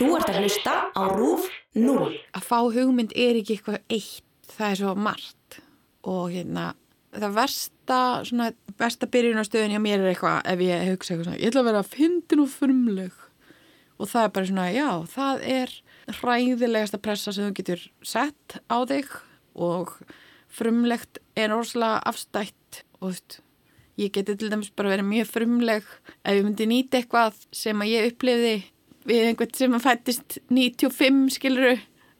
Þú ert að hlusta á RÚF 0. Að fá hugmynd er ekki eitthvað eitt, það er svo margt. Og hérna það versta, svona, versta byrjun á stöðin hjá mér er eitthvað ef ég hugsa eitthvað svona, ég ætla að vera að fyndin og frumleg. Og það er bara svona, já, það er hræðilegasta pressa sem þú getur sett á þig. Og frumlegt er orðslega afstætt. Og þú veist, ég geti til dæmis bara verið mjög frumleg ef ég myndi nýta eitthvað sem að ég upplifði við einhvern sem að fættist 95 skiluru,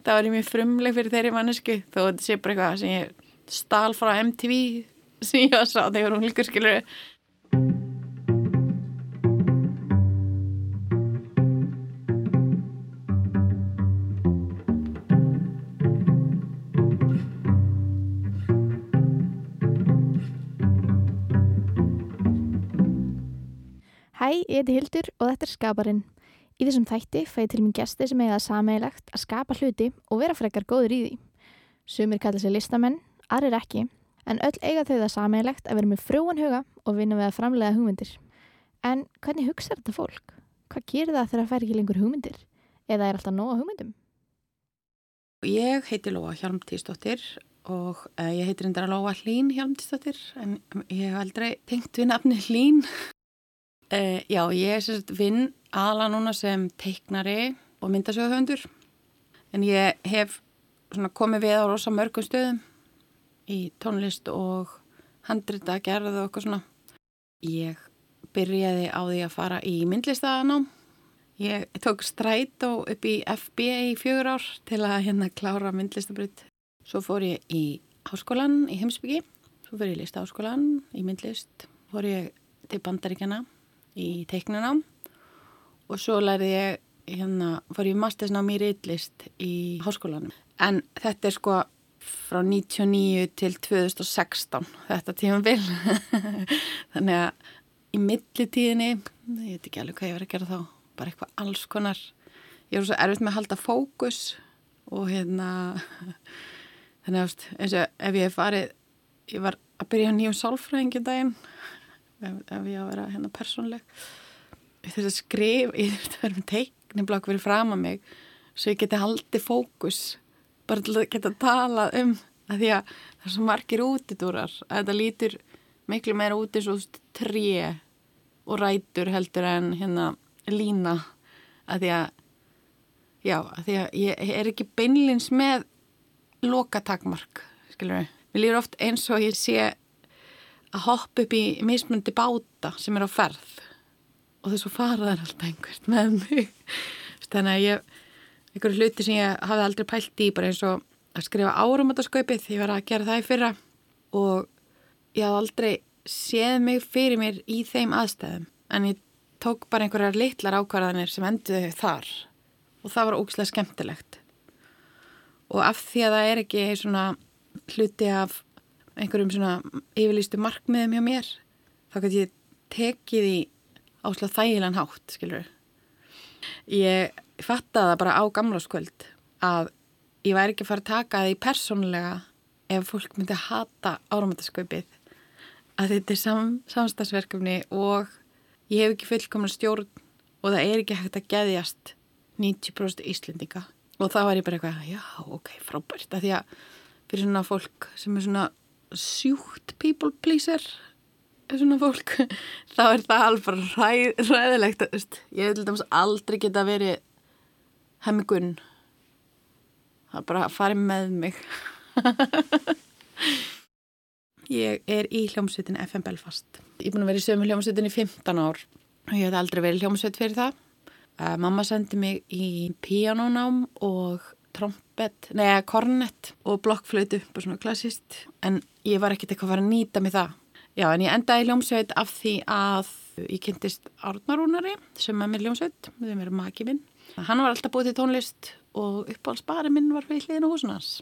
þá er ég mjög frumleg fyrir þeirri mannesku, þó þetta sé bara eitthvað sem ég stál frá MTV sem ég sá þegar hún líkur skiluru Hæ, ég heiti Hildur og þetta er Skaparinn. Í þessum þætti fæði til mín gesti sem eiga það sameigilegt að skapa hluti og vera frekar góður í því. Sumir kalla sig listamenn, aðrir ekki, en öll eiga þau það sameigilegt að vera með frúan huga og vinna við að framlega hugmyndir. En hvernig hugsa þetta fólk? Hvað gerir það þegar það fær ekki lengur hugmyndir? Eða er alltaf nóga hugmyndum? Ég heiti Lóa Hjalmtíðsdóttir og uh, ég heiti reyndar að Lóa Hlín Hjalmtíðsdóttir en ég hef aldrei tengt við nafni Hlín. Uh, já, ég er sérst vinn aðla núna sem teiknari og myndasöguhöndur en ég hef komið við á rosa mörgum stöðum í tónlist og handrita gerðu og eitthvað svona. Ég byrjaði á því að fara í myndlistaðanám. Ég tók stræt og upp í FB í fjögur ár til að hérna klára myndlistabrut. Svo fór ég í háskólan í heimsbyggi, svo fór ég í listaháskólan í myndlist, fór ég til bandaríkjana í teiknunám og svo lærði ég hérna, fór ég mastersnám í reitlist í háskólanum. En þetta er sko frá 99 til 2016, þetta tíma vil. Þannig að í millitíðinni, ég veit ekki alveg hvað ég var að gera þá, bara eitthvað alls konar. Ég var svo erfitt með að halda fókus og hérna, þannig að eins og ef ég farið, ég var að byrja nýjum sálfræðingin daginn, ef, ef ég á að vera hérna persónleg. Ég þurfti að skrifa, ég þurfti að vera með teikniblokk fyrir fram að mig, svo ég geti haldið fókus, bara til að geta talað um, að því að það er svo margir útidúrar, að þetta lítur miklu meira út eins og tré og rætur heldur en hérna lína að því að já, að því að ég er ekki beinlins með lokatakmark skilur við, mér lífur oft eins og ég sé að hoppa upp í mismundi báta sem er á ferð og þess að fara þar alltaf einhvert með mig. Þannig að ég einhverju hluti sem ég hafði aldrei pælt í bara eins og að skrifa áramöndasköpið því ég var að gera það í fyrra. Og ég hafði aldrei séð mig fyrir mér í þeim aðstæðum. En ég tók bara einhverjar litlar ákvarðanir sem enduði þar. Og það var ógislega skemmtilegt. Og af því að það er ekki svona hluti af einhverjum svona yfirlýstu markmiðum hjá mér þá kannski ég tekið í ásláð þægilegan hátt skilur ég fattaði það bara á gamláskvöld að ég væri ekki fara að taka því persónulega ef fólk myndi að hata áramöndasköpið að þetta er sam, samstagsverkefni og ég hef ekki fullkomna stjórn og það er ekki hægt að geðjast 90% íslendinga. Og það var ég bara eitthvað, já, ok, frábært. Að því að fyrir svona fólk sem er svona sjúkt people pleaser svona fólk þá er það alveg ræð, ræðilegt ég til dæmis aldrei geta verið hemmigun það er bara að fara með mig. Ég er í hljómsveitin FM Belfast. Ég er búin að vera í sömu hljómsveitin í 15 ár og ég hef aldrei verið hljómsveit fyrir það. Uh, mamma sendi mig í pianonám og trompet, neða kornett og blokkflötu, bara svona klassist en ég var ekkert eitthvað að fara að nýta mig það já, en ég endaði í hljómsveit af því að ég kynntist Árnarúnari sem er með hljómsveit, við erum maki minn. Hann var alltaf búið til tónlist og uppáhaldsbari minn var við hliðin á húsunars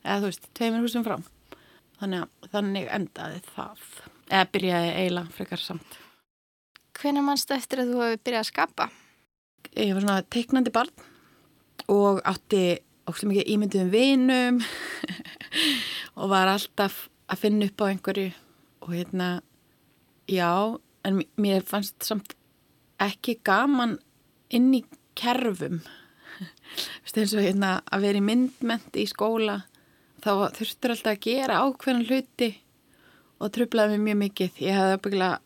eða þú veist, tveimur húsum frá þannig að þannig endaði það. Eða byrjaði eiginlega frekar samt. Hvenær mannstu eftir að þú hefði byrjað að skapa? Ég var svona teiknandi barn og átti óstum mikið ímynduðum vinum og var alltaf að finna upp á einhverju og hérna já, en mér fannst samt ekki gaman inn í kerfum. Eins og hérna að vera í myndment í skóla þá þurftur alltaf að gera ákveðan hluti og tröflaði mig mjög mikið. Ég hefði uppbygglega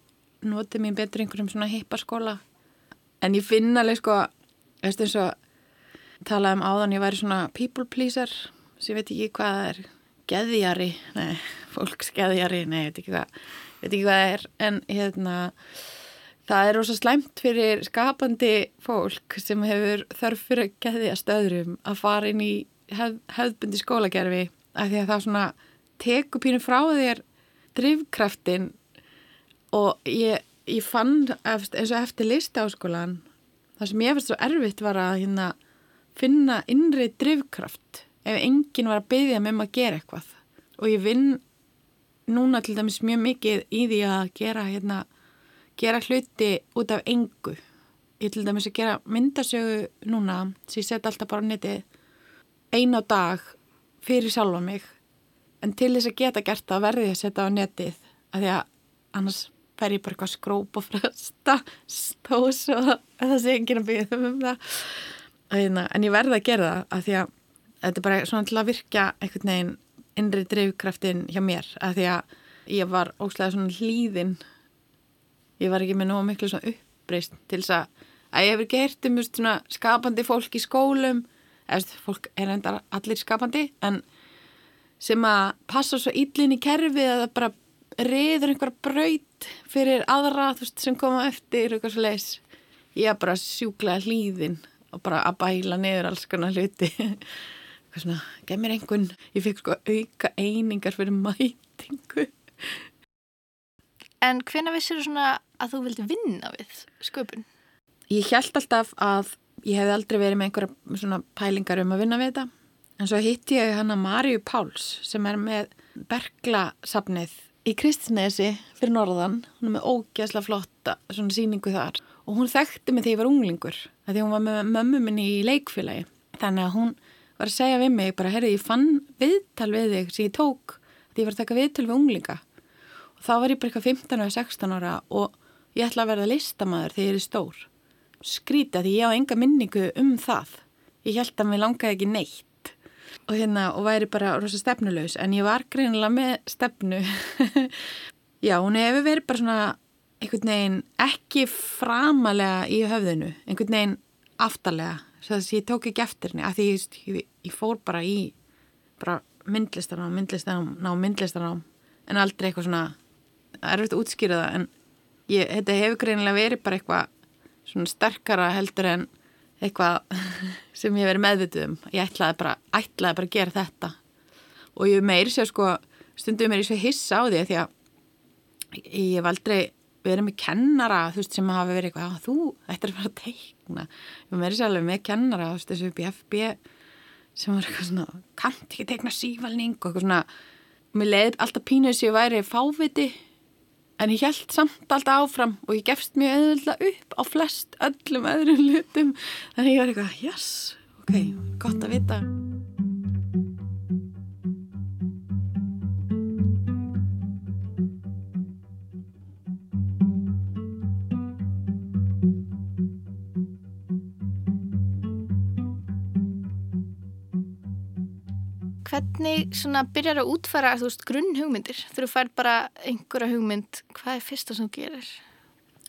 notið mér betur einhverjum svona hippaskóla. En ég finna alveg sko veistu eins og talaði um áðan ég væri svona people pleaser sem veit ekki hvað er geðjari, nei, fólksgeðjari nei, ég veit ekki hvað, veit ekki hvað það er en hérna það er rosa slæmt fyrir skapandi fólk sem hefur þörf fyrir að geðjast öðrum að fara inn í hef, hefðbundi skólagerfi af því að það svona teku pínu frá þér drivkraftin og ég, ég fann eftir, eins og eftir lista á skólan það sem ég fannst svo erfitt var að hérna, finna innri drivkraft ef enginn var að byggja með maður um að gera eitthvað. Og ég vinn núna til dæmis mjög mikið í því að gera hérna gera hluti út af engu. Ég til dæmis að gera myndasögu núna sem ég set alltaf bara á neti einn á dag fyrir sjálfa mig. En til þess að geta gert það verði ég að setja á netið af því að annars fer ég bara eitthvað skróp og frösta stós og það sé enginn að byggja um það. Hérna, en ég verði að gera það af því að þetta er bara svona til að virka einhvern veginn innri drivkraftin hjá mér af því að ég var óslega svona hlýðin. Ég var ekki með nógu miklu svona uppreist til þess að að ég hefur gert um svona skapandi fólk í skólum. Eða fólk er enda allir skapandi en sem að passa svo íllin í kerfi að það bara reyður einhverja braut fyrir aðra veist, sem koma eftir eitthvað svo leis ég bara sjúklega hlýðin og bara að bæla niður alls konar hluti eitthvað svona, gef mér einhvern ég fikk sko auka einingar fyrir mætingu En hvena vissir þú svona að þú vildi vinna við sköpun? Ég held alltaf að ég hef aldrei verið með einhverja svona pælingar um að vinna við þetta. En svo hitti ég hana Marju Páls sem er með Bergla-safnið í Kristinesi fyrir Norðan. Hún er með ógæsla flotta svona síningu þar. Og hún þekkti mig þegar ég var unglingur. Því hún var með mömmu minni í leikfélagi. Þannig að hún var að segja við mig bara, herri, ég fann viðtal við þig sem ég tók. Því ég var að taka viðtal við unglinga þá var ég bara eitthvað 15 eða 16 ára og ég ætla að verða listamæður þegar ég er stór. Skrýta því ég á enga minningu um það. Ég held að mér langaði ekki neitt og, hérna, og væri bara rosa stefnulegs en ég var greinilega með stefnu. Já, hún hefur verið bara svona einhvern veginn ekki framalega í höfðinu, einhvern veginn aftalega, svo að ég tók ekki eftir henni, af því ég, ég, ég fór bara í bara myndlistarnám, myndlistarnám, myndlistarnám en aldrei eitthvað svona erfitt að útskýra það en ég, þetta hefur greinilega verið bara eitthvað svona sterkara heldur en eitthvað sem ég verið meðvituð um. Ég ætlaði bara, ætlaði bara að gera þetta. Og ég meiri sér sko stundum ég svo hissa á því því að ég hef aldrei verið með kennara veist sem hafa verið eitthvað þú ættir að fara að teikna ég meiri sér alveg með kennara veist þessu upp í FB sem var eitthvað svona kannt ekki teikna sívalning og eitthvað svona mér leiði alltaf pínuð sem ég væri fáviti En ég held samt alltaf áfram og ég gefst mjög auðvitað upp á flest öllum öðrum lutum. Þannig ég var eitthvað, yes, ok, gott að vita. Hvernig svona byrjar að útfæra þú veist grunn hugmyndir? Þú fær bara einhverja hugmynd, hvað er fyrsta sem þú gerir?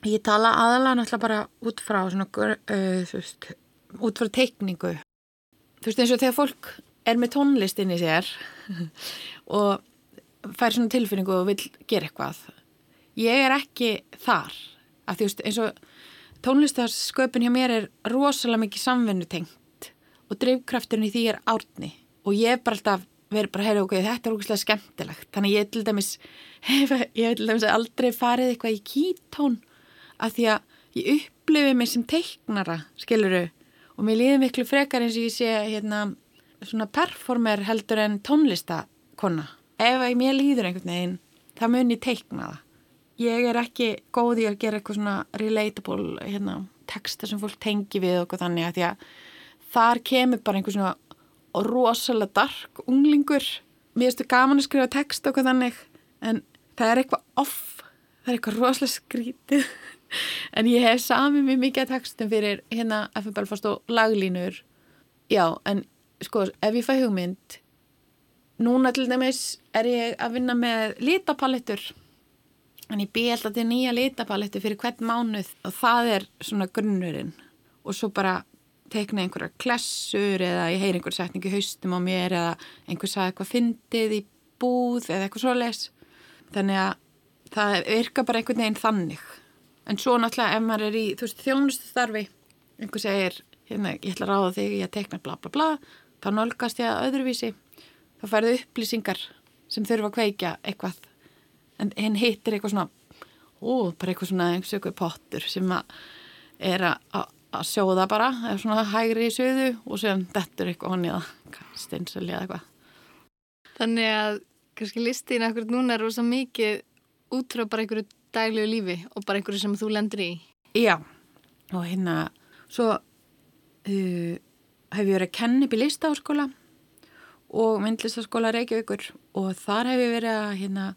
Ég tala aðalega náttúrulega bara út frá svona, uh, þú veist, út frá teikningu. Þú veist eins og þegar fólk er með tónlistin í sér og fær svona tilfinningu og vil gera eitthvað. Ég er ekki þar. Að þú veist eins og tónlistarsköpun hjá mér er rosalega mikið samvinnutengt og drivkrafturinn í því er árni og ég er bara alltaf verið bara, heyra, ok, þetta er ógeðslega skemmtilegt. Þannig ég er til dæmis ég hef til dæmis aldrei farið eitthvað í kítón af því að ég upplifi mig sem teiknara skiluru, og mér líði miklu frekar eins og ég sé hérna svona performer heldur en tónlistakonna ef ég mér líður einhvern veginn það mun ég teikna það. Ég er ekki góð í að gera eitthvað svona relatable hérna, texta sem fólk tengi við og þannig að því að þar kemur bara einhver svona og rosalega dark unglingur. Mér finnst þetta gaman að skrifa text og hvað þannig en það er eitthvað off það er eitthvað rosalega skrítið. En ég hef samið mér mikið textum fyrir hérna F.F. Belfast og laglínur. Já, en sko, ef ég fæ hugmynd núna til dæmis er ég að vinna með litapalettur. En ég bý alltaf til nýja litapalettur fyrir hvern mánuð og það er svona grunnurinn. Og svo bara tekna einhverja klessur eða ég heyr einhver setningu haustum á mér eða einhver sagði eitthvað fyndið í búð eða eitthvað svo les þannig að það virka bara einhvern veginn þannig. En svo náttúrulega ef maður er í þú veist þjónustu starfi einhver segir hérna ég ætla að ráða þig ég að tekna bla bla bla þá nálgast ég að öðruvísi. Þá færðu upplýsingar sem þurfa að kveikja eitthvað. En henn hittir eitthvað svona ó, bara eitthvað svona einhvers eitthvað pottur sem að er að að sjóða bara, eða svona hægri í söðu og sem dettur eitthvað honni eða steinsöli eða eitthvað. Þannig að kannski listin akkur núna er rosa mikið út frá bara einhverju daglegu lífi og bara einhverju sem þú lendur í. Já, og hérna svo uh, hef ég verið að kenna upp í listaháskóla og myndlistaskóla Reykjavíkur og þar hef ég verið að hérna,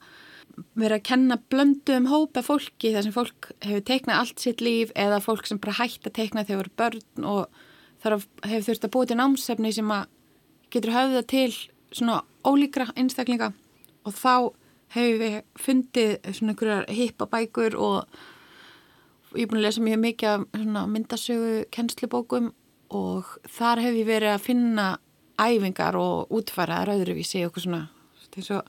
verið að kenna blöndu um hópa fólki þar sem fólk hefur teiknað allt sitt líf eða fólk sem bara hægt að teikna þegar voru börn og þar hefur þurft að búið til námsefni sem að getur höfða til svona ólíkra einstaklinga. Og þá hefur við fundið svona einhverjar hippabækur og ég er búin að lesa mjög mikið af myndasögu kennslubókum og þar hefur ég verið að finna æfingar og útfæraðar öðruvísi og svona. Eins og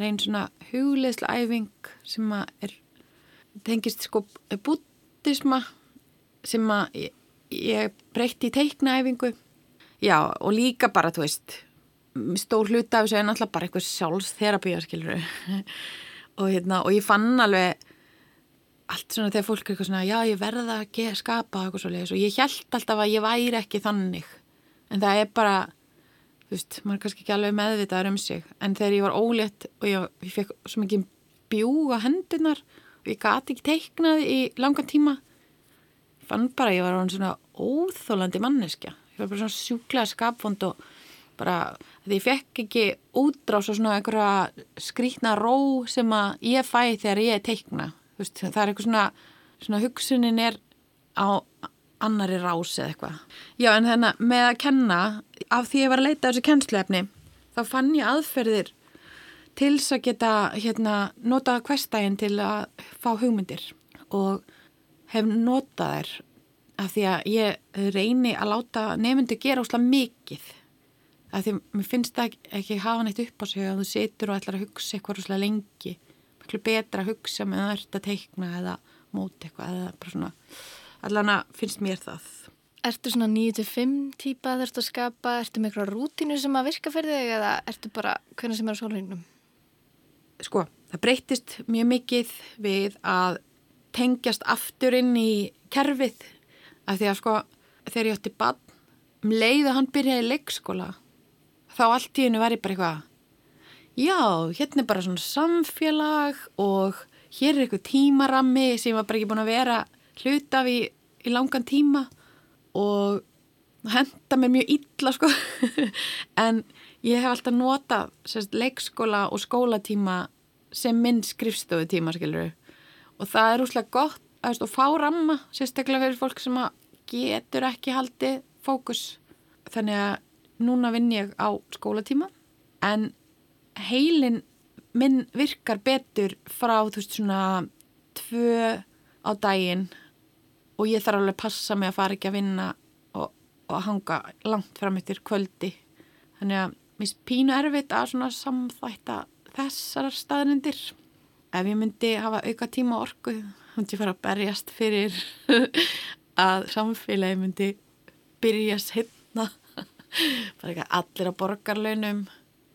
reyn svona hugleisla æfing sem að er tengist sko búttisma sem að ég, ég breytti í teiknaæfingu. Já og líka bara þú veist stór hluta af þessu er náttúrulega bara eitthvað sjálfstherapíu skilur og hérna og ég fann alveg allt svona þegar fólk er eitthvað svona já ég verða að skapa eitthvað svo leiðis og ég held alltaf að ég væri ekki þannig. En það er bara þú veist, maður er kannski ekki alveg meðvitaður um sig en þegar ég var ólétt og ég, ég fekk svo mikið bjúga hendunar og ég gati ekki teiknað í langan tíma fann bara ég var svona óþólandi manneskja ég var bara svona sjúklega skapfond og bara því ég fekk ekki útrás og svona einhverja skrítna ró sem að ég fæ þegar ég teikna veist, það er eitthvað svona, svona hugsunin er á annari rás eða eitthvað. Já en þannig með að kenna, af því ég var að leita þessu kennsluefni, þá fann ég aðferðir til þess að geta hérna, nota hverstægin til að fá hugmyndir og hef notað þær af því að ég reyni að láta nefndi gera úslega mikið. Af því að mér finnst það ekki, ekki hafa neitt upp á sig að þú situr og ætlar að hugsa eitthvað úslega lengi. Miklu betra að hugsa með það ert að teikna eða móti eitthvað eða bara svona. Allan að finnst mér það. Ertu svona 9-5 típa ertu að skapa, ertu með eitthvað rútínu sem að virka fyrir þig eða ertu bara hvernig sem er á sólhengnum? Sko, það breytist mjög mikið við að tengjast aftur inn í kerfið. Af því að sko þegar ég átti bann um leið að hann byrjaði leikskóla þá allt í hennu var ég bara eitthvað já, hérna er bara svona samfélag og hér er eitthvað tímarammi sem var bara ekki búin að vera hlutaf í, í langan tíma og henda mér mjög illa sko. En ég hef alltaf notað sérst, leikskóla og skólatíma sem minn skrifstofu tíma skiluru og það er úslega gott að fá ramma sérstaklega fyrir fólk sem getur ekki haldið fókus. Þannig að núna vinn ég á skólatíma en heilin minn virkar betur frá þú veist svona tvö á daginn og ég þarf alveg að passa mig að fara ekki að vinna og, og hanga langt fram eftir kvöldi. Þannig að mér pínu erfitt að svona samþætta þessar staðnindir ef ég myndi hafa auka tíma orku myndi ég fara að berjast fyrir að samfélagi myndi byrja setna bara ekki allir á borgarlaunum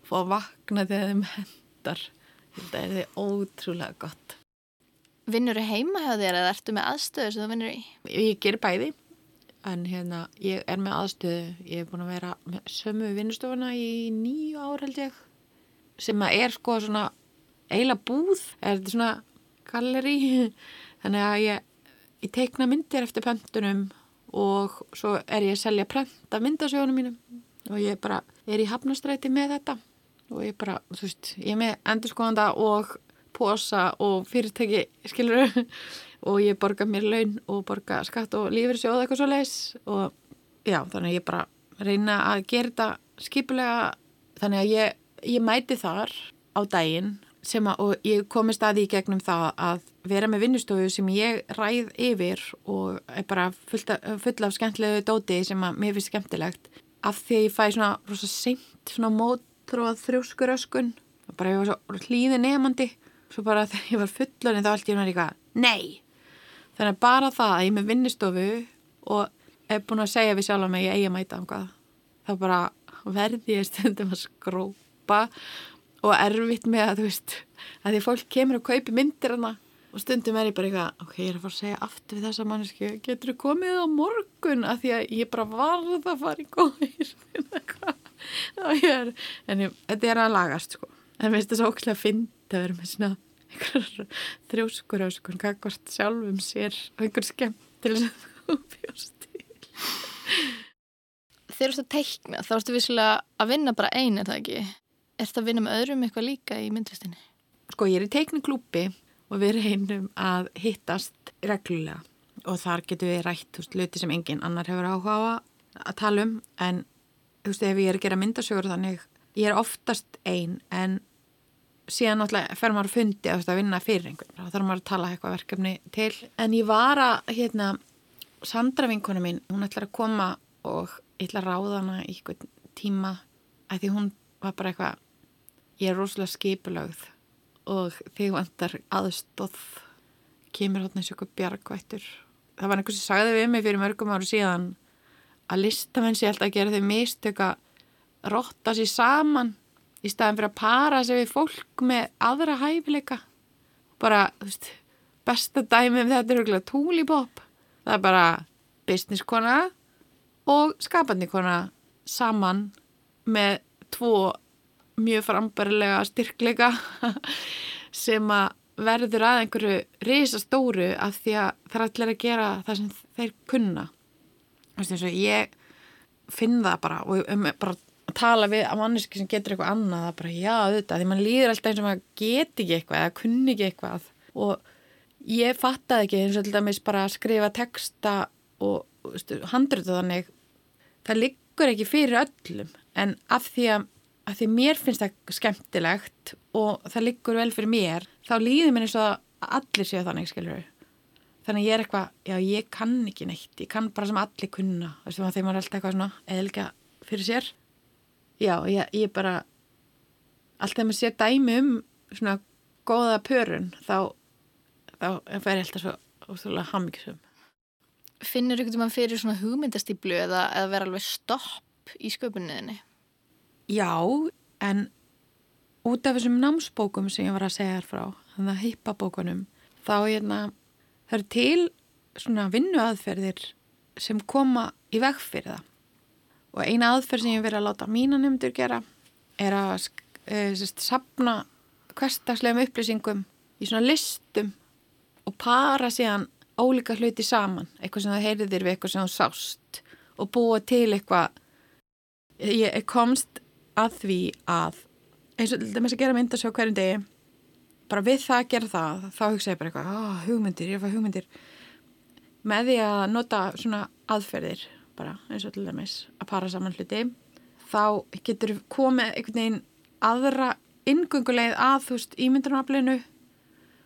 fá að vakna þegar þeim hendar. Þetta er því ótrúlega gott Vinnur þú heima hjá þér eða ertu með aðstöðu sem þú vinnur í? Ég ger bæði en hérna ég er með aðstöðu. Ég er búin að vera með sömu vinnustofuna í nýju ár held ég sem að er sko svona eila búð, er þetta svona galleri þannig að ég, ég teikna myndir eftir pöntunum og svo er ég að selja prent af myndasögunum mínum. Og ég bara er í hafnastræti með þetta. Og ég bara, þú veist, ég er með endurskóðanda og posa og fyrirtæki skilur og ég borga mér laun og borga skatt og lífyrsjóð eitthvað svo leis og já, þannig að ég bara reyna að gera þetta skipulega þannig að ég, ég mæti þar á daginn sem að, og ég komist að því gegnum það að vera með vinnustofu sem ég ræð yfir og er bara full af, skemmtilegu dóti sem að mér finnst skemmtilegt. Af því að ég fæ svona rosa seint svona mótróð þrjóskuröskun bara ég var svo hlýði nefandi svo bara þegar ég var fullurinn þá allt ég var eitthvað, nei. Þannig að bara það að ég er með vinnustofu og er búin að segja við sjálf að ég eigi að mæta ánkað þá bara verði ég stundum að skrópa og erfitt með að þú veist að því fólk kemur og kaupi myndir hana og stundum er ég bara eitthvað ok, ég er að fara að segja aftur við þessa mannesku getur þú komið á morgun? Að því að ég bara varð að fara í góðir en ég, þetta er að lagast sko. En mér finnst það svo ókslega að finna að vera með svona einhverjar þrjóskur öskun kakvart sjálfum sér og einhver skemmt til þess að þú bjóst til Þegar þú ert að teikna þá ertu vissilega að vinna bara einu, er það ekki? Er það að vinna með öðrum eitthvað líka í myndlistinni? Sko ég er í teikniklúpi og við reynum að hittast reglulega og þar getur við rætt veist, luti sem engin annar hefur áhuga að tala um en þú veist ef ég er að gera myndasögur þannig ég er oftast einn en síðan náttúrulega fer maður að fundi að, vinna fyrir einhvern. Þá þarf maður að tala eitthvað verkefni til. En ég var að hérna Sandra vinkona mín, hún ætlar að koma og ég ætla að ráða hana í einhvern tíma að því hún var bara eitthvað ég er rosalega skipulögð og þig vantar aðstóð kemur hérna eins og eitthvað bjargvættur. Það var einhvers sem sagði við mig fyrir mörgum áru síðan að listamenn sé alltaf að gera þau mistök að rotta sér saman í staðin fyrir að para sig við fólk með aðra hæfileika. Bara, þú veist besta dæmi um þetta er örgulega túlipop það er bara business kona og skapandi kona saman með tvo mjög frambarilega styrkleika sem að verður að einhverju risastóru af því að það er allir að gera það sem þeir kunna. Þú veist eins og ég finn það bara og um, bara tala við að manneski sem getur eitthvað annað það bara já auðvitað því mann líður alltaf eins og maður geti ekki eitthvað eða kunni ekki eitthvað. Og ég fattaði ekki eins og alltaf bara að skrifa texta og handrötu þannig það liggur ekki fyrir öllum. En af því að, að því mér finnst það skemmtilegt og það liggur vel fyrir mér þá líður mér eins og allir séu þannig skilur þannig ég er eitthvað, já ég kann ekki neitt ég kann bara sem allir kunna. Þegar maður er alltaf eitthvað svona eðlika fyrir sér já, ég, ég bara alltaf maður sé dæmi um svona góða pörun þá, þá fer ég alltaf svo hafmyggsum Finnur ykkur mann fyrir svona hugmyndastiblu eða, eða vera alveg stopp í sköpunniðinni? Já, en út af þessum námsbókum sem ég var að segja þér frá, þannig að heipabókunum þá hérna, eru til svona vinnuaðferðir sem koma í veg fyrir það og eina aðferð sem ég verið að láta mína nefndur gera er að e, sest, sapna hverstagslegum upplýsingum í svona listum og para síðan ólíka hluti saman, eitthvað sem það heyrðir við eitthvað sem það sást og búa til eitthvað. Ég komst að því að eins og þetta með að gera myndasjá hverjum degi bara við það að gera það þá hugsa ég bara eitthvað, oh, hugmyndir, ég fá hugmyndir. Með því að nota svona aðferðir bara eins og til dæmis að para saman hluti þá getur komið einhvern veginn aðra ingöngulegð að þú veist ímyndunaraflinu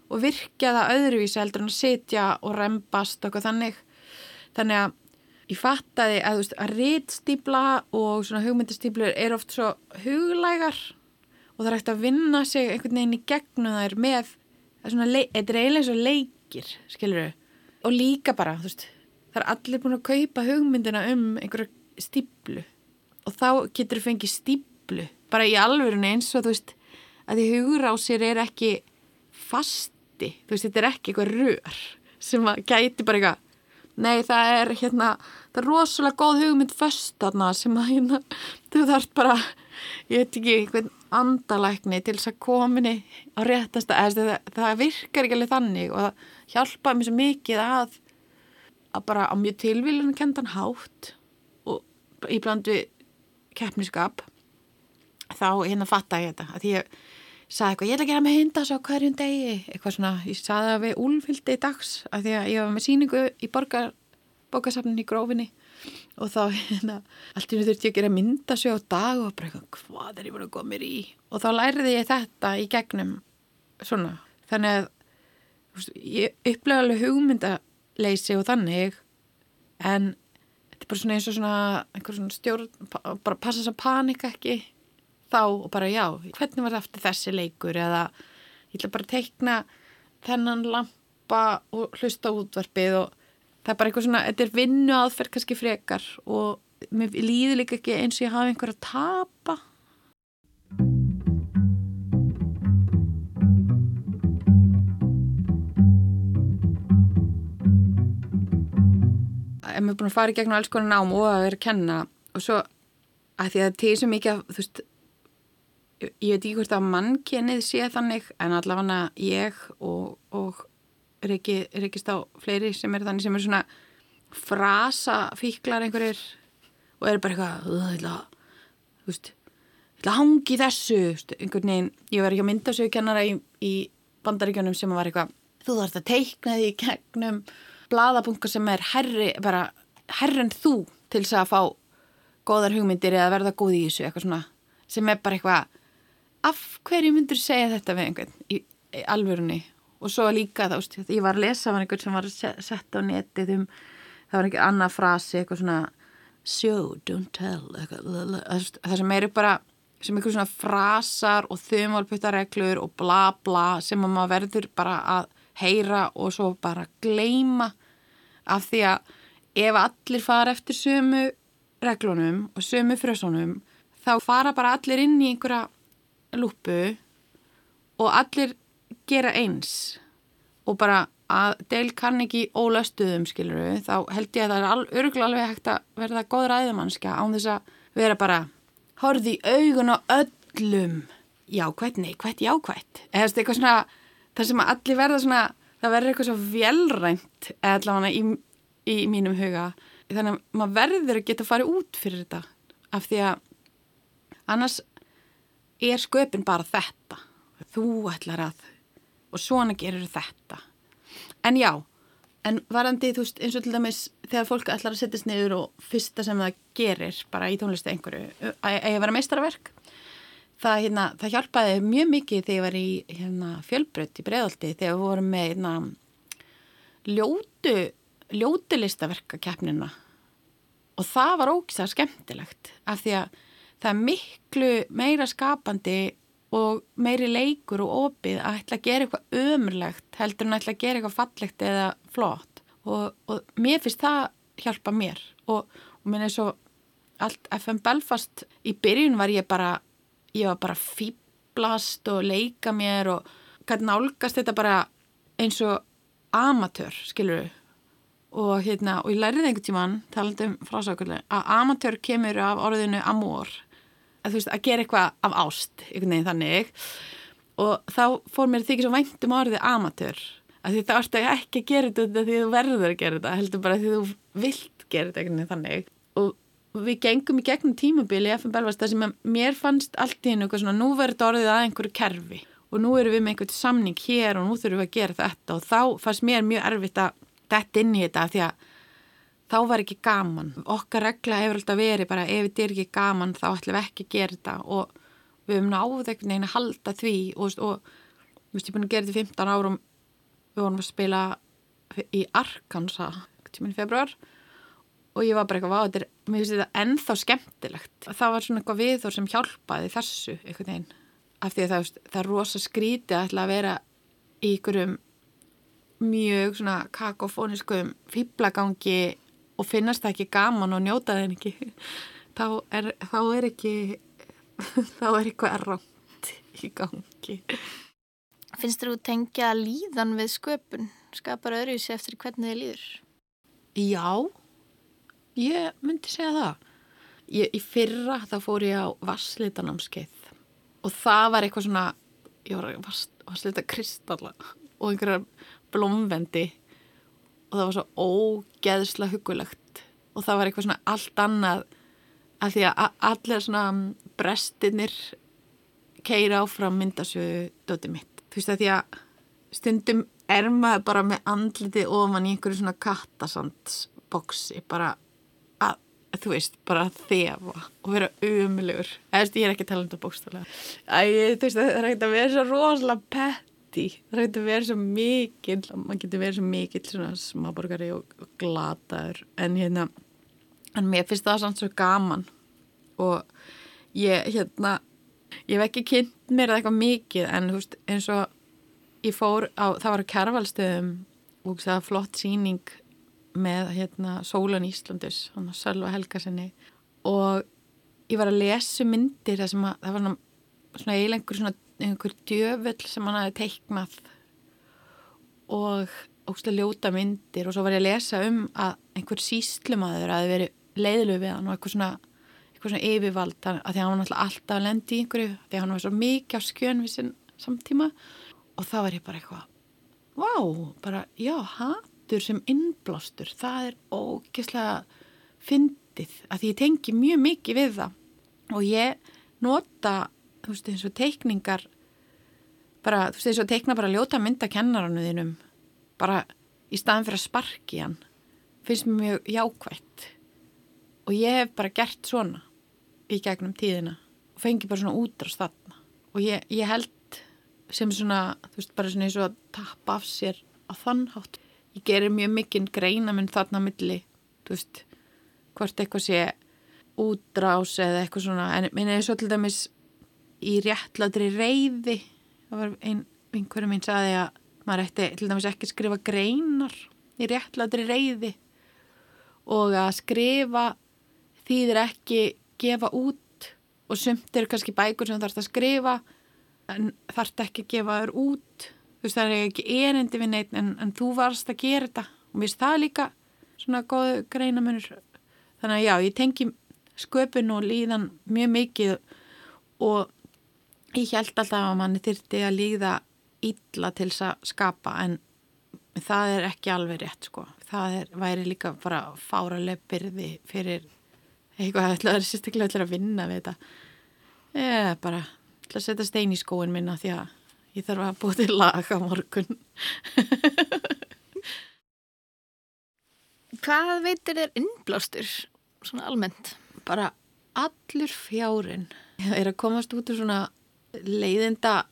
og virkja það öðruvísi heldur en að setja og rempast og þannig. Þannig að ég fattaði að þú veist að rítstýpla og svona hugmyndistýplur er oft svo huglægar og það er eftir að vinna sig einhvern veginn í gegnum þær með þetta er eiginlega eins og leikir skilur þau og líka bara þú veist það er allir búin að kaupa hugmyndina um einhverja stíplu og þá getur þú fengið stíplu bara í alverðinu eins og þú veist að því hugur á sér er ekki fasti, þú veist þetta er ekki eitthvað rör sem að gæti bara eitthvað nei það er hérna það er rosalega góð hugmynd först aðna sem að hérna þú þarf bara ég veit ekki einhvern andalækni til þess að kominni á réttasta það, það virkar ekki alveg þannig og það hjálpa mér svo mikið að að bara á mjög tilvílun kendan hátt og íbland við keppniskap þá hérna fatta ég þetta að að sagði eitthvað, ég ætla að gera með hundasjá hverjum degi, eitthvað svona, ég sagði það við úlfildi dags, af því að ég var með síningu í borgar, bókasafnin í grófinni og þá hérna, allt í nú þurfti ég að gera myndasjá á dag og bara eitthvað, hvað er ég bara að góða mér í? Og þá læriði ég þetta í gegnum svona, þannig að ég upplega alveg hugmyndaleysi og þannig en þetta er bara svona eins og svona einhver svona stjórn, bara passa þess að panika ekki þá og bara já, hvernig var það eftir þessi leikur? Eða ég ætla bara að teikna þennan lampa og hlusta útvarpið og það er bara eitthvað svona, þetta er vinnu aðferð kannski frekar og mér líður líka ekki eins og ég hafi einhver að tapa ef maður er búin að fara í gegnum alls konar nám og að vera að kenna. Og svo að því að það er svo mikið af, þú veist ég ég veit ekki hvort að mannkennið sé þannig en allavega ég og, og Riki, Rikist á fleiri sem er þannig sem er svona frasa fíklar einhverjir og eru bara eitthvað "Ugh, ég ætla að, þú veist að hangi þessu einhvern veginn, ég var ekki að mynda sig kennara í, í bandaríkjunum sem var eitthvað þú þarfst að teikna því í gegnum blaðabunga sem er herri bara herri en þú til þess að fá góðar hugmyndir eða verða góð í þessu eitthvað svona sem er bara eitthvað af hverju myndur segja þetta við einhvern í, í alvörunni? Og svo líka þá, veist, ég var að lesa af einhvern sem var sett á netið um það var einhver annað frasi eitthvað svona show, don't tell eitthvað, það það sem eru bara sem einhver svona frasar og þumálputtareglur og bla bla sem að maður verður bara að heyra og svo bara gleyma af því að ef allir fara eftir sömu reglunum og sömu frösunum þá fara bara allir inn í einhverja lúpu og allir gera eins. Og bara að Dale Carnegie ólöstuðum skiluru þá held ég að það er al, örgulega alveg hægt að verða góð ræðumannskja án þess að vera bara horfði í augun á öllum. Jákvætt, neikvætt, jákvætt. Eða eitthvað svona það sem allir verða svona það verður eitthvað svo velrænt allavega í, í mínum huga. Þannig að maður verður að geta farið út fyrir þetta af því að annars er sköpin bara þetta. Þú ætlar að og svona gerir þetta. En já, en varandi þú veist eins og til dæmis þegar fólk ætlar að setjast niður og fyrsta sem það gerir bara í tónlistu einhverju að að ég vera meistarverk það, hérna, það hjálpaði mjög mikið þegar ég var í hérna, fjölbrödd í breiðaldi þegar við vorum með hérna, ljótu ljótu listaverkakeppnina og það var ógislega skemmtilegt af því að það er miklu meira skapandi og meiri leikur og opið að ætla að gera eitthvað ömurlegt heldur en að ætla að gera eitthvað fallegt eða flott. Og, og mér finnst það hjálpa mér. Og, og minn er svo allt FM Belfast í byrjun var ég bara ég var bara fýblast og leika mér og gæti nálgast þetta bara eins og amatör, skilur við og hérna, og ég lærið einhvern tíman talandi um frásákulega, að amatör kemur af orðinu amor. Að þú veist, að gera eitthvað af ást einhvern veginn þannig. Og þá fór mér þykir svo vænt um orðið amatör. Að því þá ertu ekki að gera þetta því þú verður að gera þetta, heldur bara því þú vilt gera þetta einhvern veginn þannig við gengum í gegnum tímabili í FM Belfast þar sem mér fannst allt í hennu eitthvað svona, nú verður þetta orðið að einhverju kerfi og nú erum við með einhvern samning hér og nú þurfum við að gera þetta og þá fannst mér mjög erfitt að detta inn í þetta því að þá var ekki gaman. Okkar regla hefur alltaf verið bara ef þetta er ekki gaman þá ætlum við ekki að gera þetta og við höfum náðu einhvern veginn að halda því og, og þú veist ég búin að gera þetta í 15 árum við vorum að spila í Arkansas tíminn februar og ég var bara eitthvað, þetta er, mér finnst þetta ennþá skemmtilegt. Það var svona eitthvað viðþór sem hjálpaði þessu einhvern veginn af því að það, það er rosa skrítið að ætla að vera í ykkurum mjög svona kakofóniskum fýblagangi og finnast það ekki gaman og njóta þeim ekki þá er, þá er ekki þá er eitthvað rámt í gangi Finnst þú tengja líðan við sköpun? Skapar öðruvísi eftir hvernig þið líður? Já, ég myndi segja það. Ég, í fyrra þá fór ég á vasslitanamskeið og það var eitthvað svona ég var að vass, vasslita kristalla og einhverjar blómvendi. Og það var svo ógeðslega hugulegt og það var eitthvað svona allt annað af því að allir svona brestinir keira áfram myndasögu dóti mitt. Þú veist að því að stundum er maður bara með andliti ofan í einhverju svona kattasandsboksi bara að, þú veist, bara að þefa og vera veist, ég er ekki að tala um veist, það er ekkert að vera svo rosalega petti. Það er ekkert að vera svo mikil, maður getur verið svo mikil svona smáborgari og, og glataður. En hérna, en mér finnst það samt svo gaman og ég, hérna, ég hef ekki kynnt mér eitthvað mikið en þú veist, eins og ég fór á, það var á kærvalstöðum og það var flott síning með hérna Sólan Íslandus hann á Sölva Helgarsinni og ég var að lesa myndir það sem að, það var svona eiginlega svona einhver djöfull sem hann hafi teiknað og ógstulega ljóta myndir. Og svo var ég að lesa um að einhver síslumadur hafi verið leiðlu við hann og eitthvað svona eitthvað svona yfirvald að því að hann var alltaf alltaf að lendi í einhverju því að hann var svo mikið á skjön við sinn samtíma. Og þá var ég bara eitthvað vá, bara já, hattur sem innblástur, það er ógeðslega fyndið að því ég tengi mjög mikið við það. Og ég nota þú veist eins og teikningar bara, þú veist eins og teikna bara ljóta mynda kennarannu þínum bara í staðan fyrir að sparki hann finnst mér mjög jákvægt og ég hef bara gert svona í gegnum tíðina og fengi bara svona útrást þarna. Og ég, ég held sem svona, þú veist, bara svona eins og að tappa af sér á þannhátt. Ég gerir mjög mikinn greina minn þarna milli, þú veist, hvort eitthvað sé útrás eða eitthvað svona, en minn er svo til dæmis í réttladri reyði, það var ein, einhverju mín saði að maður ætti til dæmis ekki skrifa greinar í réttladri reyði og að skrifa þýðir ekki gefa út og sumt er kannski bækur sem þarfst að skrifa en þarf ekki að gefa þér út þú veist það er ekki erindi við neitt en, en þú varst að gera þetta. Og mér finnst það líka svona góðu greinamunur þannig að já, ég tengi sköpun og líðan mjög mikið og ég held alltaf að manni þyrti að líða illa til þess að skapa en það er ekki alveg rétt sko. Það er, væri líka bara fáraleg byrði fyrir eitthvað að það er sérstaklega að vinna við þetta. Eða bara ætla að setja stein í skóin minna því að ég þarf að búið til laga morgun. Hvað veitir er innblástur, svona almennt? Bara allur fjárin er að komast út úr svona leiðinda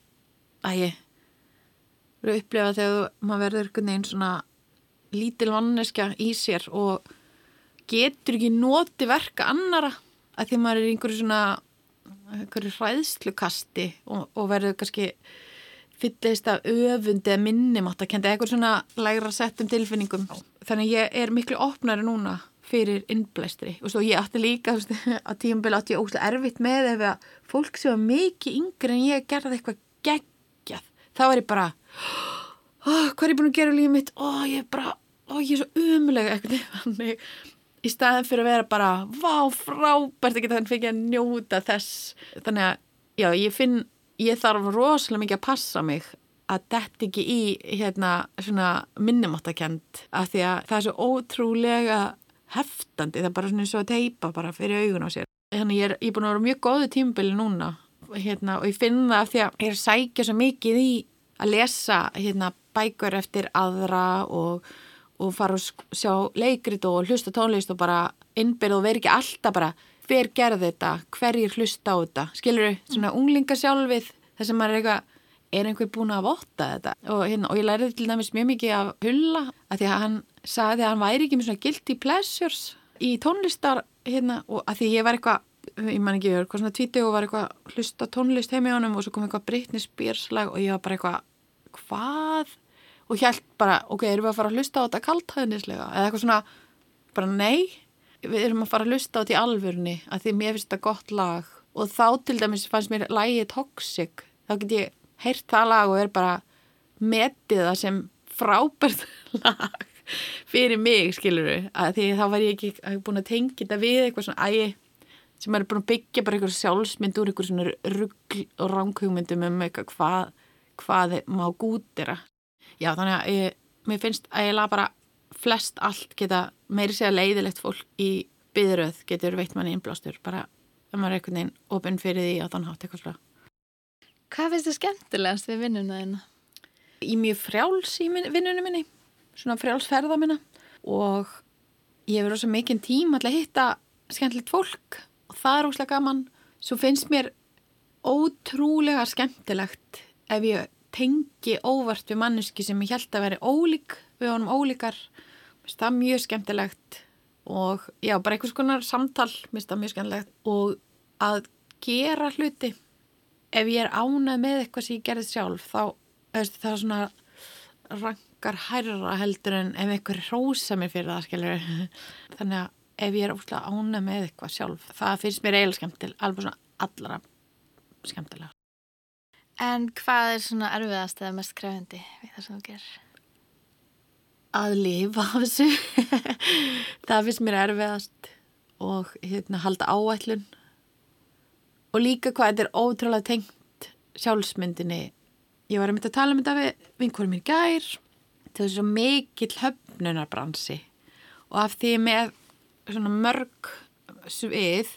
að ég eru að upplefa þegar maður verður einhvern veginn svona lítil vanneskja í sér og getur ekki noti verka annara að því maður er einhverju svona einhverju hræðslukasti og, og verður kannski fyllist af öfundi eða minnimátt að kenda eitthvað svona lægra settum tilfinningum. Þannig ég er miklu opnari núna fyrir innblæstri og svo ég átti líka veist, að tíumbili átti ég óslega erfitt með ef að fólk sem var mikið yngre en ég gerði eitthvað geggjað. Þá er ég bara oh, hvað er ég búin að gera lífið mitt? Oh, ég er bara, oh, ég er svo umulega eitthvað í staðin fyrir að vera bara vá, frábært ekki þannig fyrir að njóta þess þannig að, já, ég finn ég þarf rosalega mikið að passa mig að dett ekki í hérna minnumáttakend af því að það er svo ótrúlega heftandi, það er bara svona eins og að teipa bara fyrir augun á sér. Þannig ég er, ég er búin að vera mjög góðu tímbili núna hérna, og ég finn það af því að ég er sækja svo mikið í að lesa hérna bækur eftir aðra og og fara og sjá leikrit og hlusta tónlist og bara innbyrð og veri ekki alltaf bara hver gerði þetta, hverjir hlusta á þetta? Skilur þau, svona unglingasjálfið þess að maður er eitthvað er einhver búin að votta þetta? Og, hérna, og ég læriði til dæmis mjög mikið af Hulla að því að hann sagði að hann væri ekki með svona guilty pleasures í tónlistar hérna og að því ég var eitthvað ég man ekki, eitthvað svona tvíti og var eitthvað hlusta tónlist heim í honum og svo kom eitthvað Britney Spears lag og ég var bara eitthvað hvað? Og hjælt bara, ok, erum við að fara að hlusta á þetta kalthæðnislega eða eitthvað svona, bara nei við erum að fara að hlusta á þetta í alvörni að því mér finnst þetta gott lag. Og þá til dæmis fannst mér lægi Toxic. Þá get ég heyrt það lag og er bara metið það sem frábært lag fyrir mig, skilur við að því þá var ég ekki búin að tengja þetta við eitthvað svona ægi sem er búin að byggja bara eitthvað sjálfsmynd úr eitthvað svona ruggl og ránkugmyndum um eitthvað hvað, hvað má gútira já þannig að ég, mér finnst að ég laða bara flest allt geta meiri segja leiðilegt fólk í byðröð getur veitt manni innblástur bara ef maður er einhvern veginn ofinn fyrir því að þann hátt eitthvað slá Hvað finnst þið skemmtilegast við vinnuna þína? Í mjög frjáls í minn- vinnunni minni, svona frjálsferða minna og ég hefur rosa mikinn tíma til að hitta skemmtilegt fólk og það er óslega gaman. Svo finnst mér ótrúlega skemmtilegt ef ég tengi óvart við manneski sem ég held að veri ólík, við honum ólíkar. Það mjög skemmtilegt og já, bara einhvers konar samtal, mér finnst það mjög skemmtilegt og að gera hluti. Ef ég er ánað með eitthvað sem ég gerði sjálf þá veist, það er svona rankar hærra heldur en ef einhver rósa mér fyrir það skilur þannig að ef ég er óslega ánað með eitthvað sjálf það finnst mér eiginlega skemmtil alveg svona allra skemmtilega. En hvað er svona erfiðast eða mest krefindi við það sem þú gerir? Að lifa af þessu. Það finnst mér erfiðast og hérna halda áætlun. Og líka hvað þetta er ótrúlega tengt sjálfsmyndinni. Ég var að mynda að tala um þetta við vinkurum mér gær. Til þess að mikill höfnunarbransi. Og af því með svona mörg svið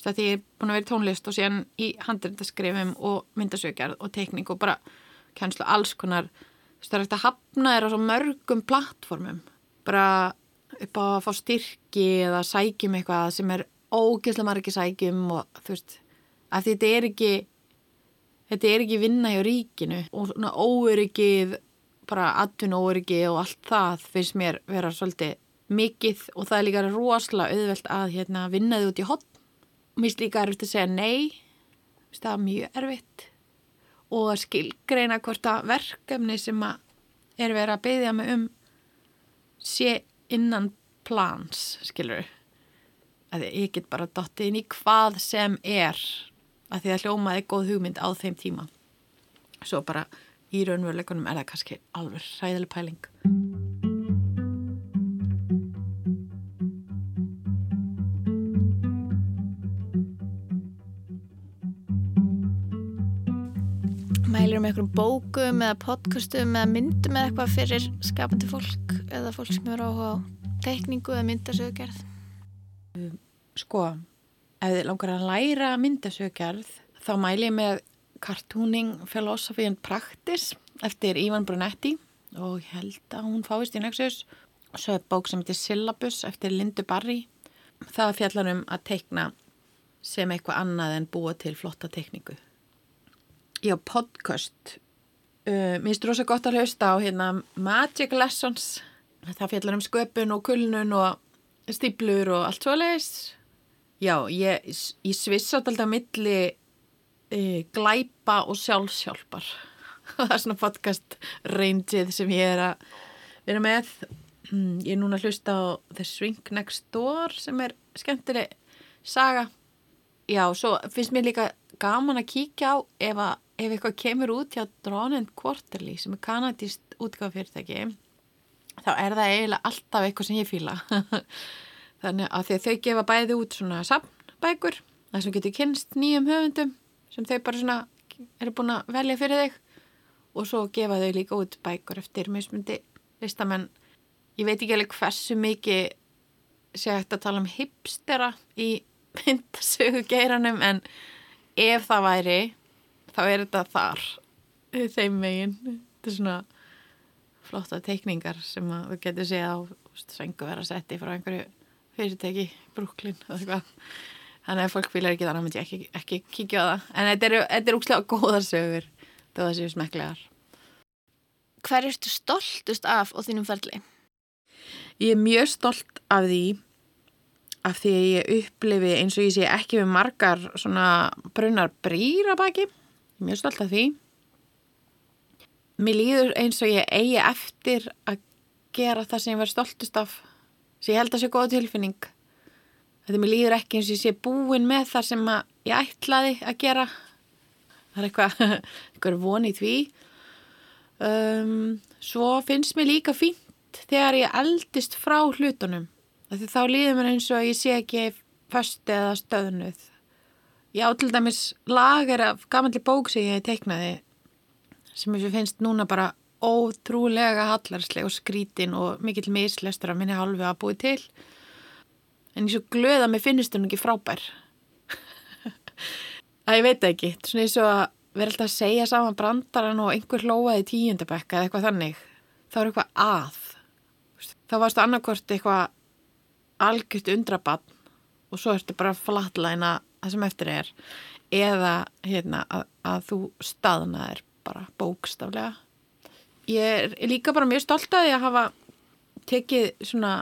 veist, að því ég er búin að vera í tónlist og síðan í handrindaskrifum og myndasökjar og tekning og bara kennslu alls konar það er eftir að hafna þér á svo mörgum plattformum. Bara upp á að fá styrki eða sækjum eitthvað sem er ógeðslega margir sækjum og þú veist, að þetta er ekki þetta er ekki vinna hjá ríkinu og svona óöryggið bara atvinn óöryggi og allt það finnst mér vera svolítið mikið og það er líka rosalega auðvelt að hérna, vinna þið út í hotn mér finnst líka erfitt að segja nei. Það er mjög erfitt og að skilgreina hvort að verkefni sem að er verið að byggja mig um sé innan plans, skilur að ég get bara dottið inn í hvað sem er að því að hljómaði góð hugmynd á þeim tíma. Svo bara í raunveruleikunum er það kannski alveg ræðileg pæling Mælur um einhverjum bókum eða podcastum eða myndum eða eitthvað fyrir skapandi fólk eða fólk sem eru á teikningu eða myndasögugerð? sko, ef þið langar að læra myndasögjarð þá mæli ég með Cartooning Philosophy and Practice eftir Ivan Brunetti og ég held að hún fáist í Nexus. Og svo er bók sem heitir Syllabus eftir Lindu Barry. Það fjallar um að teikna sem eitthvað annað en búa til flotta teikningu Já, podcast. Uh, Mér finnst rosa gott að hlusta á hérna Magic Lessons. Það fjallar um sköpun og kulnun og stíplur og allt svo leis Já, ég, ég svissa alltaf milli uh, glæpa og sjálfsjálpar það er svona podcast rangeið sem ég er að vera með. Mm, ég er núna að hlusta á The Swing Next Door sem er skemmtileg saga. Já, svo finnst mér líka gaman að kíkja á ef, að, ef eitthvað kemur út hjá and Quarterly sem er kanadist útgáðfyrirtæki þá er það eiginlega alltaf eitthvað sem ég fíla. Þannig að þau gefa bæði út svona safnbækur það sem getur kynst nýjum höfundum sem þau bara svona eru búin að velja fyrir þig og svo gefa þau líka út bækur eftir mismundi listamenn. Ég veit ekki alveg hversu mikið sé hægt að tala um hipstera í myndasögu geiranum en ef það væri þá er þetta þar þeim megin þetta er svona flotta teikningar sem að þú getur séð á svengu vera setti frá einhverju eða eitthvað þannig að fólk fýlar ekki þannig að myndi ég ekki, ekki kíkja á það en þetta eru er úkslega góðar sögur þó það séu smeklegar Hver ertu stoltust af á þínum ferli? Ég er mjög stolt af því af því að ég upplifi eins og ég sé ekki með margar svona brunnar brýra baki. Mjög stolt af því. Mér líður eins og ég eigi eftir að gera það sem ég verð stoltust af. Svo ég held að sé góð tilfinning. Þetta mér líður ekki eins og ég sé búin með það sem ég ætlaði að gera. Það er eitthvað, eitthvað von í því. Um, svo finnst mér líka fínt þegar ég eldist frá hlutunum þá líður mér eins og ég sé ekki föstu eða stöðnuð ég á til dæmis lagar af gamanli bók sem ég teiknaði sem ég finnst núna bara ótrúlega hallarsleg og skrítin og mikill mislestur að minni hálfu að búi til. En ég svo glöð að mér finnst hún ekki frábær. Að ég veit ekki. Svona eins og að vera alltaf að segja saman brandaran og einhver hlóaði tíundabekka eða eitthvað þannig, þá er eitthvað að. Þá varstu annarkort eitthvað algjört undrabann og svo ertu bara flatlæna það sem eftir er eða hérna, að, að þú staðnaðir bara bókstaflega. Ég er líka bara mjög stolt að ég að hafa tekið svona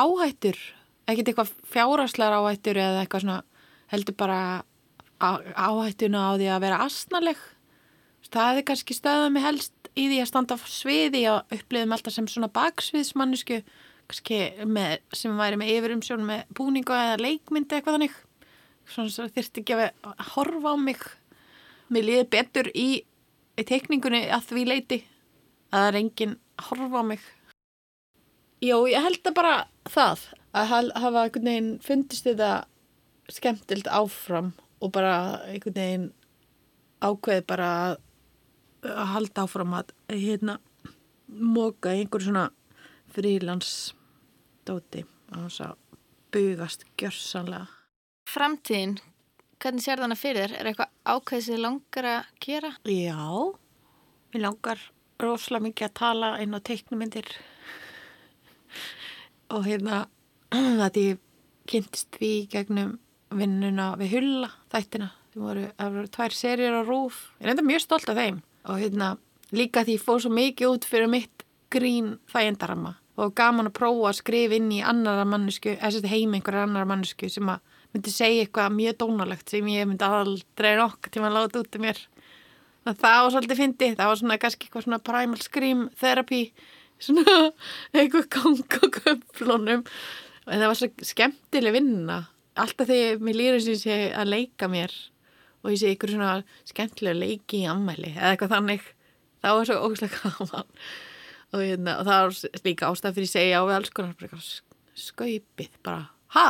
áhættur, ekkert eitthvað fjáraslar áhættur eða eitthvað svona heldur bara áhættuna á því að vera asnaleg. Það er kannski stöðað mig helst í því að standa á sviði og upplifum alltaf sem svona baksviðsmannisku kannski með, sem væri með yfirumsjón með búningu eða leikmyndi eitthvað þannig. Svona þurfti ekki að horfa á mig. Mér liði betur í, í teikningunni að því leiti að það er enginn að horfa á mig. Jó, ég held að bara það að hafa einhvern veginn fundist þetta skemmtild áfram og bara einhvern veginn ákveð bara að, að halda áfram að hérna móka einhver svona frílandsdóti og þess að bugast gjörsanlega. Framtíðin, hvernig sér þannig fyrir þér? Er eitthvað ákveð sem þið langar að gera? Já, mér langar rosalega mikið að tala inn á teiknumindir og hérna að ég kynntist því gegnum vinnuna við Hulla þættina það voru, voru tvær serjur á rúf ég er enda mjög stolt af þeim og hérna líka því ég fóð svo mikið út fyrir mitt grín þægendarama og gaman að prófa að skrifa inn í annara mannesku, eða heim einhverjar annara mannesku sem að myndi segja eitthvað mjög dónalegt sem ég myndi aldrei nokk til að láta út um mér. Það var svolítið fyndi, það var svona kannski eitthvað svona primal scream therapy svona eitthvað gang og köflunum. En það var svo skemmtileg vinna. Alltaf þegar mér lýður sem sé að leika mér og ég sé ykkur svona skemmtilega leiki í ammæli eða eitthvað þannig þá er svo ógæslega gaman. Og, hérna, og það er líka ástæð fyrir að segja á við alls konar skaupið bara, ha,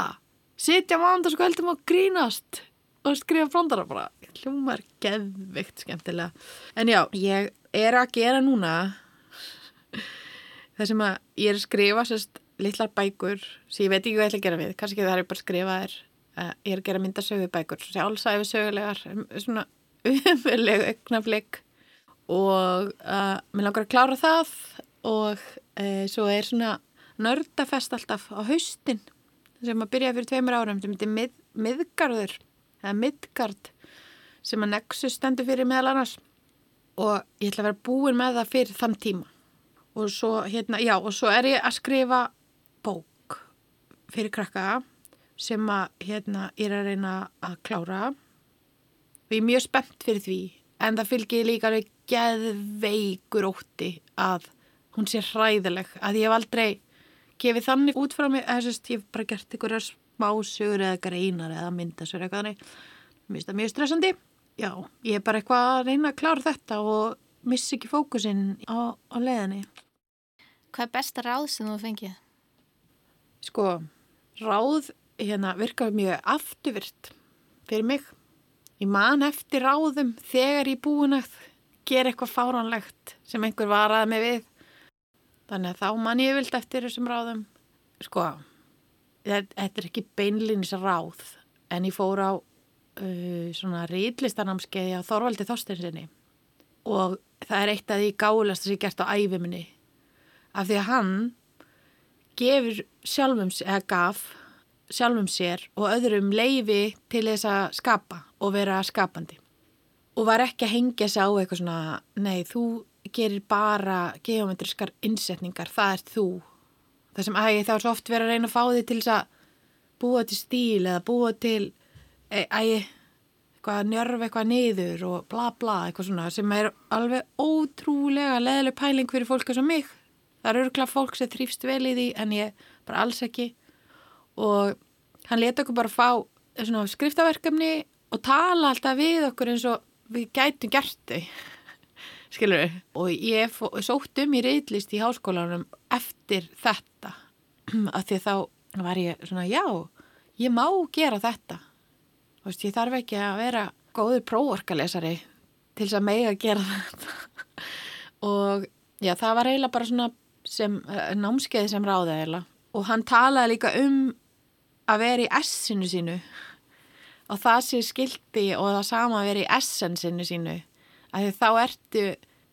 sitja mánda heldum að grínast og skrifa frondara bara. Hljómar geðvikt skemmtilega. En já, ég er að gera núna það sem að ég er að skrifa sérst litlar bækur sem ég veit ekki hvað ég ætla að gera við. Kannski það er bara að skrifa þér uh, ég er að gera myndasögu bækur sjálfsæfi sögulegar svona umverulegu auknaflik og uh, mér langar að klára það og uh, svo er svona nördafest alltaf á haustin sem að byrja fyrir tveimur árum sem heitir mið, miðgarður eða miðgard sem að Nexus stendur fyrir meðal annars. Og ég ætla að vera búin með það fyrir þann tíma. Og svo hérna, já og svo er ég að skrifa bók fyrir krakka sem að hérna ég er að reyna að klára. Og ég er mjög spennt fyrir því en það fylgir líka alveg geðveikur ótti að hún sé hræðileg að ég hef aldrei gefið þannig út frá mig eða ég hef bara gert einhverjar smásögur eða greinar eða myndasögur eitthvað þannig mér finnst það mjög stressandi já, ég er bara eitthvað að reyna að klára þetta og missi ekki fókusinn á, á leðinni Hvað er besta ráð sem þú fengið? Sko, ráð hérna, virkar mjög afturvirt fyrir mig. Ég man eftir ráðum þegar ég búin að gera eitthvað fáránlegt sem einhver varaði mig við. Þannig að þá man ég vilt eftir þessum ráðum. Sko, þetta er ekki beinlinis ráð en ég fór á uh, svona rýtlistanamskeiði á Þorvaldi Þorstinsinni og það er eitt af því gáðlast sem ég gert á æfiminni af því að hann gefur sjálfum, eða gaf sjálfum sér og öðrum leifi til þess að skapa og vera skapandi. Og var ekki að hengja sig á eitthvað svona nei, þú gerir bara geometriskar innsetningar, það er þú. Það sem æg þá svo oft verið að reyna að fá þig til þess að búa til stíl eða búa til æg, eitthvað njörf eitthvað niður og bla bla eitthvað svona sem er alveg ótrúlega leðileg pæling fyrir fólk eins og mig. Það eru örgulega fólk sem þrýfst vel í því en ég bara alls ekki. Og hann leta okkur bara fá skriftaverkefni og tala alltaf við okkur eins og við gætum gert þau skilur við og ég sótt um í reyðlist í háskólanum eftir þetta. Að því þá var ég svona já, ég má gera þetta. Og veist, ég þarf ekki að vera góður próvorkalesari til þess að mega gera þetta. Og já, það var eiginlega bara svona sem uh, námskeið sem ráði eða og hann talaði líka um að vera í essinu sínu. Og það sé skildi og það sama að vera í essensinu sínu að þá ertu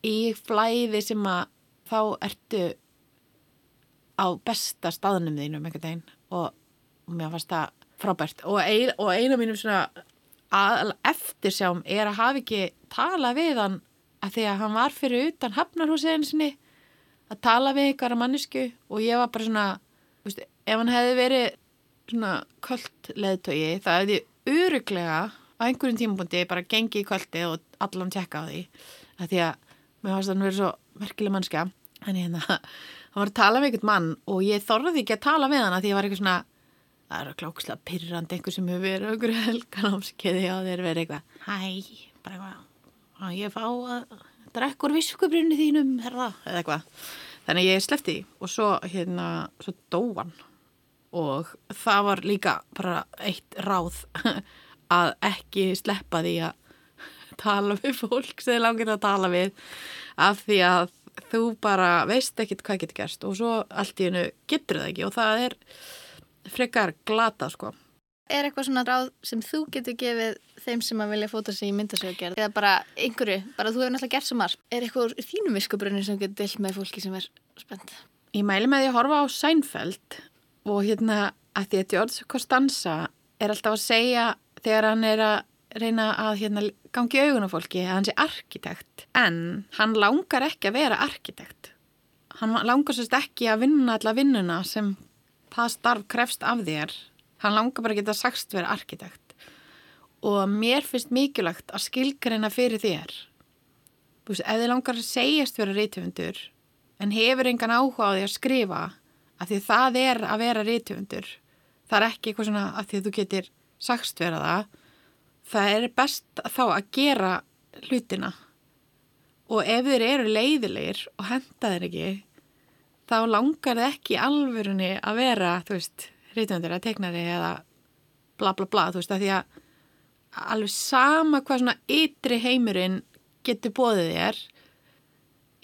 í flæði sem að þá ertu á besta staðnum þínum einhvern veginn. Og, og mér fannst það frábært. Og, ein, og eina mínum svona að, eftir sjáum er að hafa ekki tala við hann að því að hann var fyrir utan hafnarhúsiðin sinni að tala við ykkur að mannesku og ég var bara svona veist, ef hann hefði verið svona kvöld leðtögi það hefði öruglega á einhverjum tímapunkti bara gengið í kvöldi og allan tjekka á því. Að því að mér fannst hann verið svo merkileg mannska en hérna, hann var að tala með einhvern mann og ég þorði ekki að tala með hann að því ég var eitthvað svona það er klókslega pyrrandi einhver sem hefur verið okkur helganámskeiði og þeir verið eitthvað. Hæ, bara eitthvað að ég fá að drekkur viskubrunni þínum herða, eða eitthvað. Þannig ég slefti og svo hérna, svo dóan og það var líka bara eitt ráð að ekki sleppa því að tala við fólk sem langir að tala við af því að þú bara veist ekkit hvað getur gerst og svo allt í hennu getur það ekki og það er frekar glata sko. Er eitthvað svona ráð sem þú getur gefið þeim sem að vilja fóta sig í myndasöggerð eða bara einhverju, bara þú hefur náttúrulega gert svo marg er eitthvað úr þínum viskubrunni sem getur dill með fólki sem er spennt? Ég mæli með því að horfa á Seinfeld og hérna að því að George Costanza er alltaf að segja þegar hann er að reyna að hérna, gangi augunum fólki að hann sé arkitekt en hann langar ekki að vera arkitekt. Hann langar sérst ekki að vinna alla vinnuna sem það starf krefst af þér. Hann langar bara að geta sagst vera arkitekt. Og mér finnst mikilvægt að skilgreina fyrir þér. Þú veist, ef þið langar að segjast vera reytöfundur en hefur engan áhuga á því að skrifa að því það er að vera reytöfundur það er ekki eitthvað svona að því að þú getur sagst vera það það er best þá að gera hlutina. Og ef þeir eru leiðilegir og henda þeir ekki þá langar þeir ekki alvörunni að vera, þú veist, reytundur að tekna þeir eða bla bla bla, þú veist, að því að alveg sama hvað svona ytri heimurinn getur bóðið þér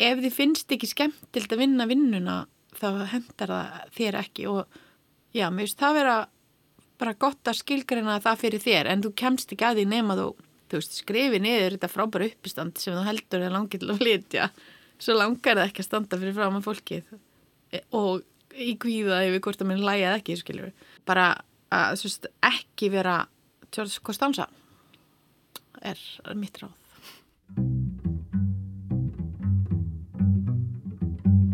ef þið finnst ekki skemmtild að vinna vinnuna þá hendar það þér ekki. Og já, mér finnst það vera bara gott að skilgrina það fyrir þér en þú kemst ekki að því nema þú, þú veist, skrifi niður þetta frábæra uppistand sem þú heldur er langið til að flytja. Svo langar það ekki að standa fyrir fram að fólkið og í kvíða yfir hvort að minn lægað ekki, skiljur bara að veist, ekki vera George Costanza er mitt ráð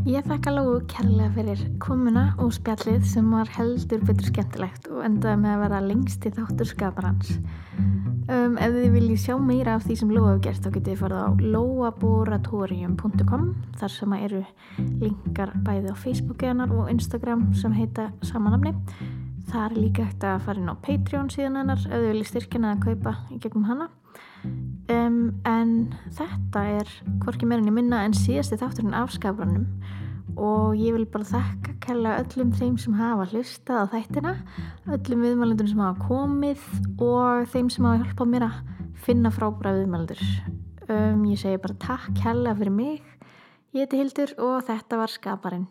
Ég þakka Lóu kærlega fyrir komuna og spjallið sem var heldur betur skemmtilegt og endaði með að vera lengst í þáttur skaparans. Um, ef þið viljið sjá meira af því sem Lóa hefur gert þá getið þið farið á loaboratorium.com þar sem eru linkar bæði á Facebooku hennar og Instagram sem heita samanamni. Það er líka hægt að fara inn á Patreon síðan hennar ef þið viljið styrkina að kaupa í gegnum hana. Um, en þetta er hvorki meirinni minna en síðasti þátturinn af skaparanum og ég vil bara þakka kella öllum þeim sem hafa hlustað á þættina öllum viðmælundum sem hafa komið og þeim sem hafa hjálpað mér að finna frábæra viðmælundur um, ég segi bara takk kella fyrir mig. Ég heiti Hildur og þetta var skaparinn